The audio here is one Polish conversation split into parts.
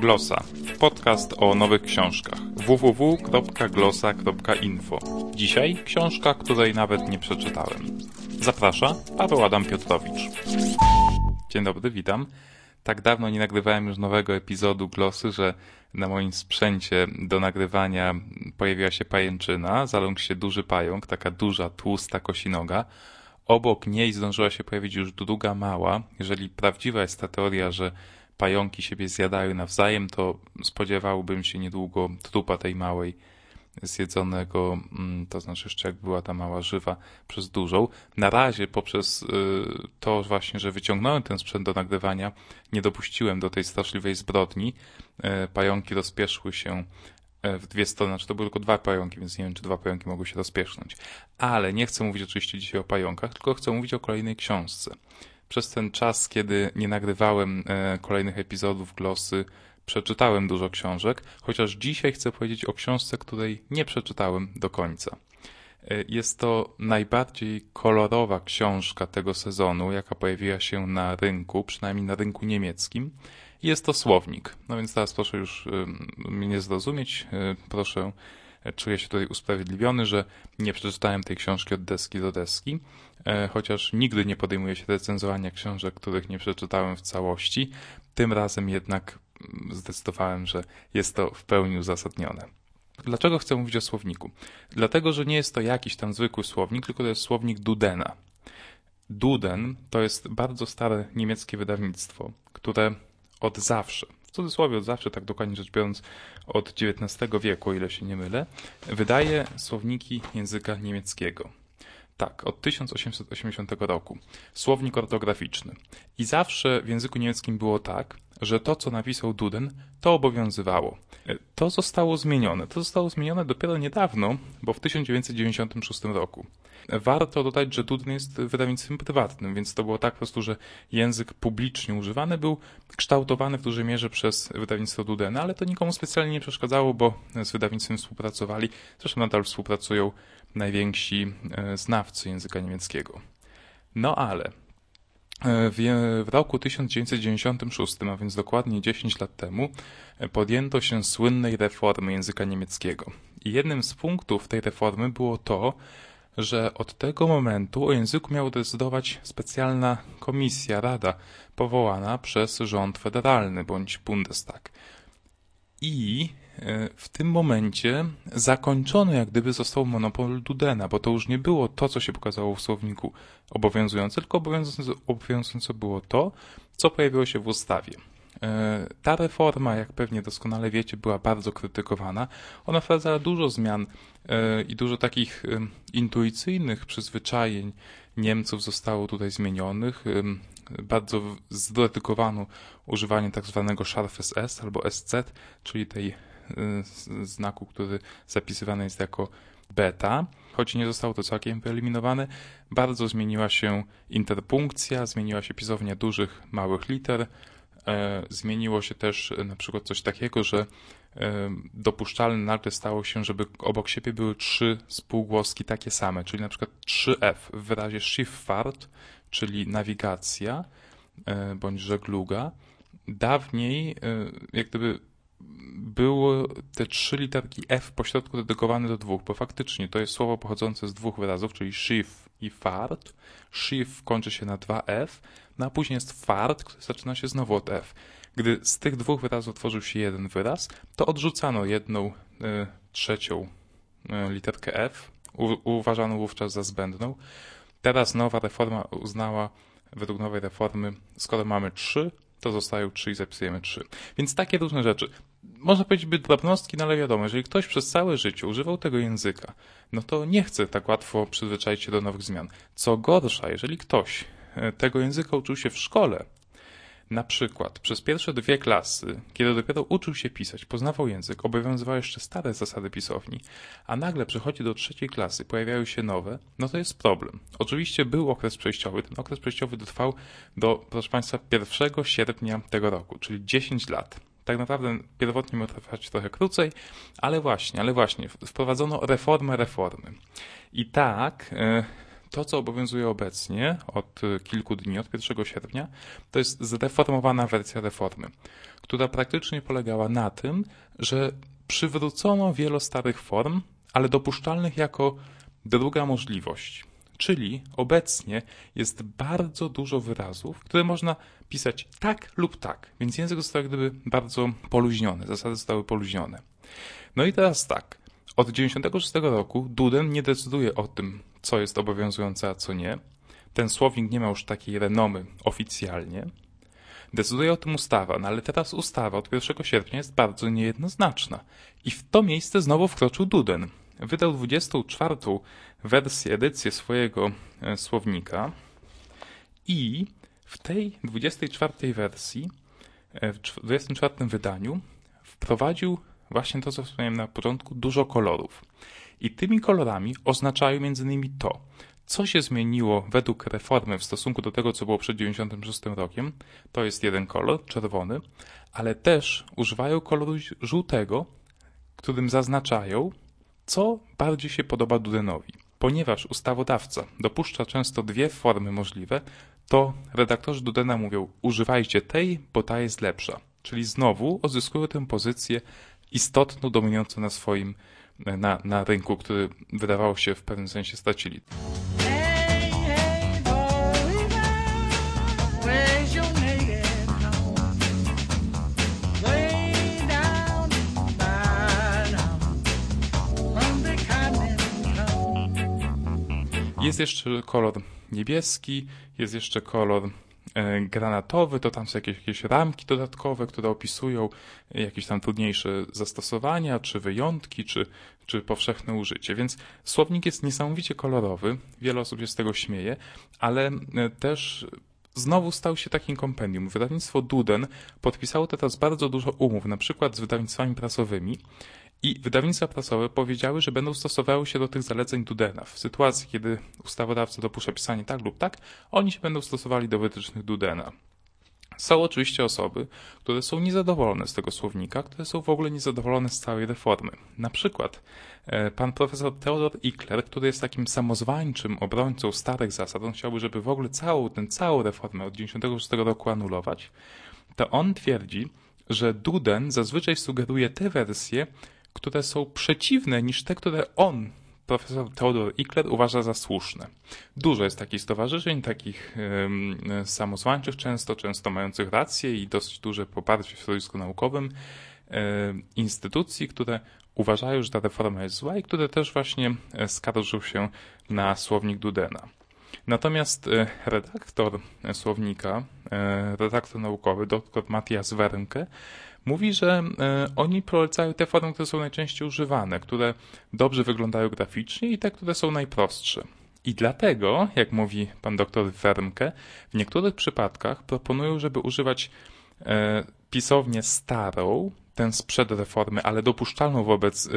Glosa. Podcast o nowych książkach. www.glosa.info. Dzisiaj książka, której nawet nie przeczytałem. Zaprasza Paweł Adam Piotrowicz. Dzień dobry, witam. Tak dawno nie nagrywałem już nowego epizodu Glosy, że na moim sprzęcie do nagrywania pojawiła się pajęczyna, zaląkł się duży pająk, taka duża, tłusta kosinoga. Obok niej zdążyła się pojawić już druga mała. Jeżeli prawdziwa jest ta teoria, że pająki siebie zjadają nawzajem, to spodziewałbym się niedługo trupa tej małej zjedzonego, mm, to znaczy jeszcze jak była ta mała żywa, przez dużą. Na razie poprzez y, to właśnie, że wyciągnąłem ten sprzęt do nagrywania, nie dopuściłem do tej straszliwej zbrodni. E, pająki rozpieszły się w dwie strony, znaczy to były tylko dwa pająki, więc nie wiem, czy dwa pająki mogły się rozpiesznąć. Ale nie chcę mówić oczywiście dzisiaj o pająkach, tylko chcę mówić o kolejnej książce. Przez ten czas, kiedy nie nagrywałem e, kolejnych epizodów Glosy, przeczytałem dużo książek, chociaż dzisiaj chcę powiedzieć o książce, której nie przeczytałem do końca. E, jest to najbardziej kolorowa książka tego sezonu, jaka pojawiła się na rynku, przynajmniej na rynku niemieckim. Jest to słownik. No więc teraz proszę już mnie nie zrozumieć. E, proszę, czuję się tutaj usprawiedliwiony, że nie przeczytałem tej książki od deski do deski, e, chociaż nigdy nie podejmuję się recenzowania książek, których nie przeczytałem w całości. Tym razem jednak zdecydowałem, że jest to w pełni uzasadnione. Dlaczego chcę mówić o słowniku? Dlatego, że nie jest to jakiś tam zwykły słownik, tylko to jest słownik Dudena. Duden to jest bardzo stare niemieckie wydawnictwo, które od zawsze, w cudzysłowie od zawsze, tak dokładnie rzecz biorąc, od XIX wieku, o ile się nie mylę, wydaje słowniki języka niemieckiego. Tak, od 1880 roku. Słownik ortograficzny. I zawsze w języku niemieckim było tak, że to, co napisał Duden, to obowiązywało. To zostało zmienione. To zostało zmienione dopiero niedawno, bo w 1996 roku. Warto dodać, że Duden jest wydawnictwem prywatnym, więc to było tak po prostu, że język publicznie używany był kształtowany w dużej mierze przez wydawnictwo Dudena, ale to nikomu specjalnie nie przeszkadzało, bo z wydawnictwem współpracowali. Zresztą nadal współpracują najwięksi e, znawcy języka niemieckiego. No ale e, w, w roku 1996, a więc dokładnie 10 lat temu, e, podjęto się słynnej reformy języka niemieckiego. I jednym z punktów tej reformy było to, że od tego momentu o języku miała decydować specjalna komisja, rada, powołana przez rząd federalny bądź Bundestag. I e, w tym momencie zakończony jak gdyby został monopol Dudena, bo to już nie było to, co się pokazało w słowniku obowiązujące, tylko obowiązujące, obowiązujące było to, co pojawiło się w ustawie. E, ta reforma, jak pewnie doskonale wiecie, była bardzo krytykowana. Ona wprowadzała dużo zmian e, i dużo takich intuicyjnych przyzwyczajeń Niemców zostało tutaj zmienionych. Bardzo zdedykowano używanie tak zwanego szarfes S albo SZ, czyli tej y, znaku, który zapisywany jest jako beta. Choć nie zostało to całkiem wyeliminowane, bardzo zmieniła się interpunkcja, zmieniła się pisownia dużych, małych liter, e, zmieniło się też na przykład coś takiego, że e, dopuszczalne nagle stało się, żeby obok siebie były trzy spółgłoski takie same, czyli na przykład 3F w wyrazie Schifffahrt, czyli nawigacja e, bądź żegluga. Dawniej jak gdyby były te trzy literki F pośrodku dedykowane do dwóch, bo faktycznie to jest słowo pochodzące z dwóch wyrazów, czyli schiff i fart. Schiff kończy się na 2F, no a później jest fart, który zaczyna się znowu od F. Gdy z tych dwóch wyrazów tworzył się jeden wyraz, to odrzucano jedną y, trzecią y, literkę F, u, uważano wówczas za zbędną. Teraz nowa reforma uznała, według nowej reformy, skoro mamy trzy, to zostają trzy i zapisujemy trzy. Więc takie różne rzeczy. Można powiedzieć by drobnostki, no ale wiadomo, jeżeli ktoś przez całe życie używał tego języka, no to nie chce tak łatwo przyzwyczaić się do nowych zmian. Co gorsza, jeżeli ktoś e, tego języka uczył się w szkole, na przykład przez pierwsze dwie klasy, kiedy dopiero uczył się pisać, poznawał język, obowiązywały jeszcze stare zasady pisowni, a nagle przechodzi do trzeciej klasy, pojawiają się nowe, no to jest problem. Oczywiście był okres przejściowy, ten okres przejściowy trwał do, proszę Państwa, 1 sierpnia tego roku, czyli 10 lat. Tak naprawdę pierwotnie miał trwać trochę krócej, ale właśnie, ale właśnie, wprowadzono reformę reformy. I tak... Yy, to, co obowiązuje obecnie od kilku dni, od 1 sierpnia, to jest zreformowana wersja reformy, która praktycznie polegała na tym, że przywrócono wiele starych form, ale dopuszczalnych jako druga możliwość. Czyli obecnie jest bardzo dużo wyrazów, które można pisać tak lub tak, więc język został jak gdyby bardzo poluźniony, zasady zostały poluźnione. No i teraz tak, od 1996 roku Duden nie decyduje o tym, co jest obowiązujące, a co nie. Ten słownik nie ma już takiej renomy oficjalnie. Decyduje o tym ustawa, no ale teraz ustawa od 1 sierpnia jest bardzo niejednoznaczna. I w to miejsce znowu wkroczył Duden. Wydał 24 wersję, edycję swojego e, słownika i w tej 24 wersji, e, w 24 wydaniu wprowadził właśnie to, co wspomniałem na początku, dużo kolorów. I tymi kolorami oznaczają innymi to, co się zmieniło według reformy w stosunku do tego, co było przed 96 rokiem. To jest jeden kolor, czerwony, ale też używają koloru żółtego, którym zaznaczają, co bardziej się podoba Dudenowi. Ponieważ ustawodawca dopuszcza często dwie formy możliwe, to redaktorzy Dudena mówią: używajcie tej, bo ta jest lepsza. Czyli znowu odzyskują tę pozycję istotną, dominującą na swoim, na, na rynku, który wydawało się w pewnym sensie stracili. Jest jeszcze kolor niebieski, jest jeszcze kolor E, granatowy, to tam są jakieś, jakieś ramki dodatkowe, które opisują jakieś tam trudniejsze zastosowania, czy wyjątki, czy, czy powszechne użycie. Więc słownik jest niesamowicie kolorowy, wiele osób się z tego śmieje, ale e, też znowu stał się takim kompendium. Wydawnictwo Duden podpisało teraz bardzo dużo umów, na przykład z wydawnictwami prasowymi i wydawnictwa prasowe powiedziały, że będą stosowały się do tych zaleceń Dudena. W sytuacji, kiedy ustawodawca dopuszcza pisanie tak lub tak, oni się będą stosowali do wytycznych Dudena. Są oczywiście osoby, które są niezadowolone z tego słownika, które są w ogóle niezadowolone z całej reformy. Na przykład e, pan profesor Theodor Ickler, który jest takim samozwańczym obrońcą starych zasad, on chciałby, żeby w ogóle całą tę całą reformę od 1996 roku anulować, to on twierdzi, że Duden zazwyczaj sugeruje te wersje, które są przeciwne niż te, które on, profesor Theodor Ickler, uważa za słuszne. Dużo jest takich stowarzyszeń, takich um, samozwańczych często, często mających rację i dosyć duże poparcie w środowisku naukowym, um, instytucji, które uważają, że ta reforma jest zła i które też właśnie e, skarżą się na słownik Dudena. Natomiast e, redaktor słownika, e, redaktor naukowy, dr Matthias Wernke, mówi, że e, oni polecają te formy, które są najczęściej używane, które dobrze wyglądają graficznie i te, które są najprostsze. I dlatego, jak mówi pan doktor Fermke, w niektórych przypadkach proponują, żeby używać e, pisownię starą, tę sprzed reformy, ale dopuszczalną wobec, e,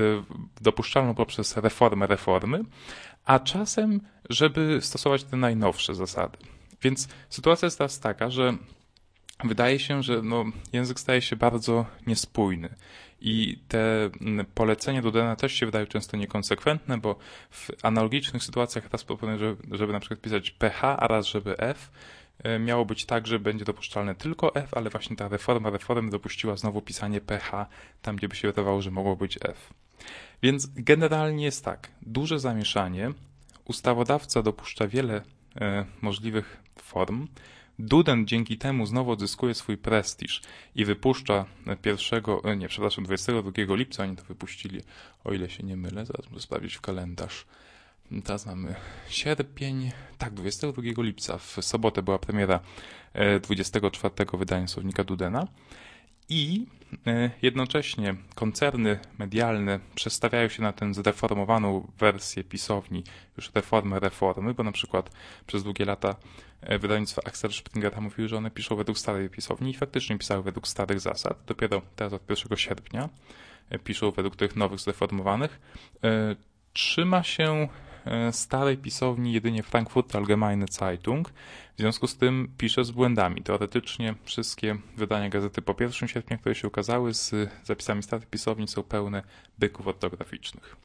dopuszczalną poprzez reformę reformy, a czasem, żeby stosować te najnowsze zasady. Więc sytuacja jest teraz taka, że wydaje się, że no, język staje się bardzo niespójny. I te polecenia Dudena też się wydają często niekonsekwentne, bo w analogicznych sytuacjach raz proponuję, żeby, żeby na przykład pisać PH, a raz żeby F. E, miało być tak, że będzie dopuszczalne tylko F, ale właśnie ta reforma reformy dopuściła znowu pisanie PH tam, gdzie by się wydawało, że mogło być F. Więc generalnie jest tak, duże zamieszanie. Ustawodawca dopuszcza wiele e, możliwych form. Duden dzięki temu znowu odzyskuje swój prestiż i wypuszcza 1, e, nie, przepraszam, 22 lipca, oni to wypuścili, o ile się nie mylę, zaraz muszę sprawdzić w kalendarz. Teraz mamy sierpień, tak, 22 lipca, w sobotę była premiera 24 e, wydania Słownika Dudena i e, jednocześnie koncerny medialne przestawiają się na tę zreformowaną wersję pisowni, już reformę reformy, bo na przykład przez długie lata e, wydawnictwa Axel Springera mówiły, że one piszą według starej pisowni i faktycznie pisały według starych zasad. Dopiero teraz od 1 sierpnia e, piszą według tych nowych zreformowanych. Trzyma się starej pisowni jedynie Frankfurt Allgemeine Zeitung. W związku z tym pisze z błędami. Teoretycznie wszystkie wydania gazety po 1 sierpnia, które się ukazały z zapisami starej pisowni są pełne byków ortograficznych.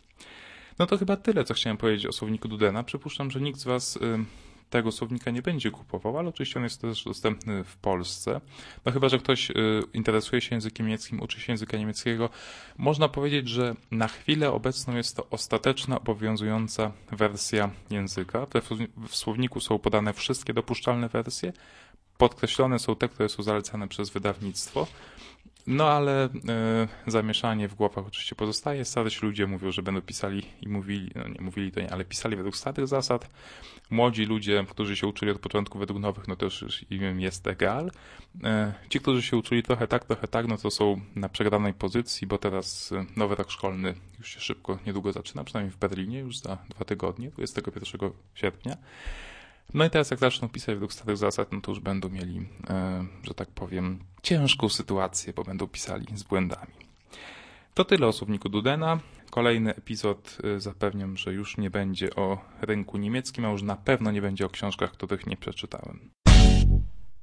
No to chyba tyle, co chciałem powiedzieć o słowniku Dudena. Przypuszczam, że nikt z Was y, tego słownika nie będzie kupował, ale oczywiście on jest też dostępny w Polsce. No chyba, że ktoś y, interesuje się językiem niemieckim, uczy się języka niemieckiego. Można powiedzieć, że na chwilę obecną jest to ostateczna, obowiązująca wersja języka. W słowniku są podane wszystkie dopuszczalne wersje. Podkreślone są te, które są zalecane przez wydawnictwo. No ale e, zamieszanie w głowach oczywiście pozostaje. Starsi ludzie mówią, że będą pisali i mówili, no nie mówili to nie, ale pisali według starych zasad. Młodzi ludzie, którzy się uczyli od początku według nowych, no to już im jest egal. E, ci, którzy się uczyli trochę tak, trochę tak, no to są na przegranej pozycji, bo teraz e, nowy rok szkolny już się szybko, niedługo zaczyna, przynajmniej w Berlinie, już za dwa tygodnie, 21 sierpnia. No i teraz jak zaczną pisać według starych zasad, no to już będą mieli, e, że tak powiem, ciężką sytuację, bo będą pisali z błędami. To tyle o słowniku Dudena. Kolejny epizod e, zapewniam, że już nie będzie o rynku niemieckim, a już na pewno nie będzie o książkach, których nie przeczytałem.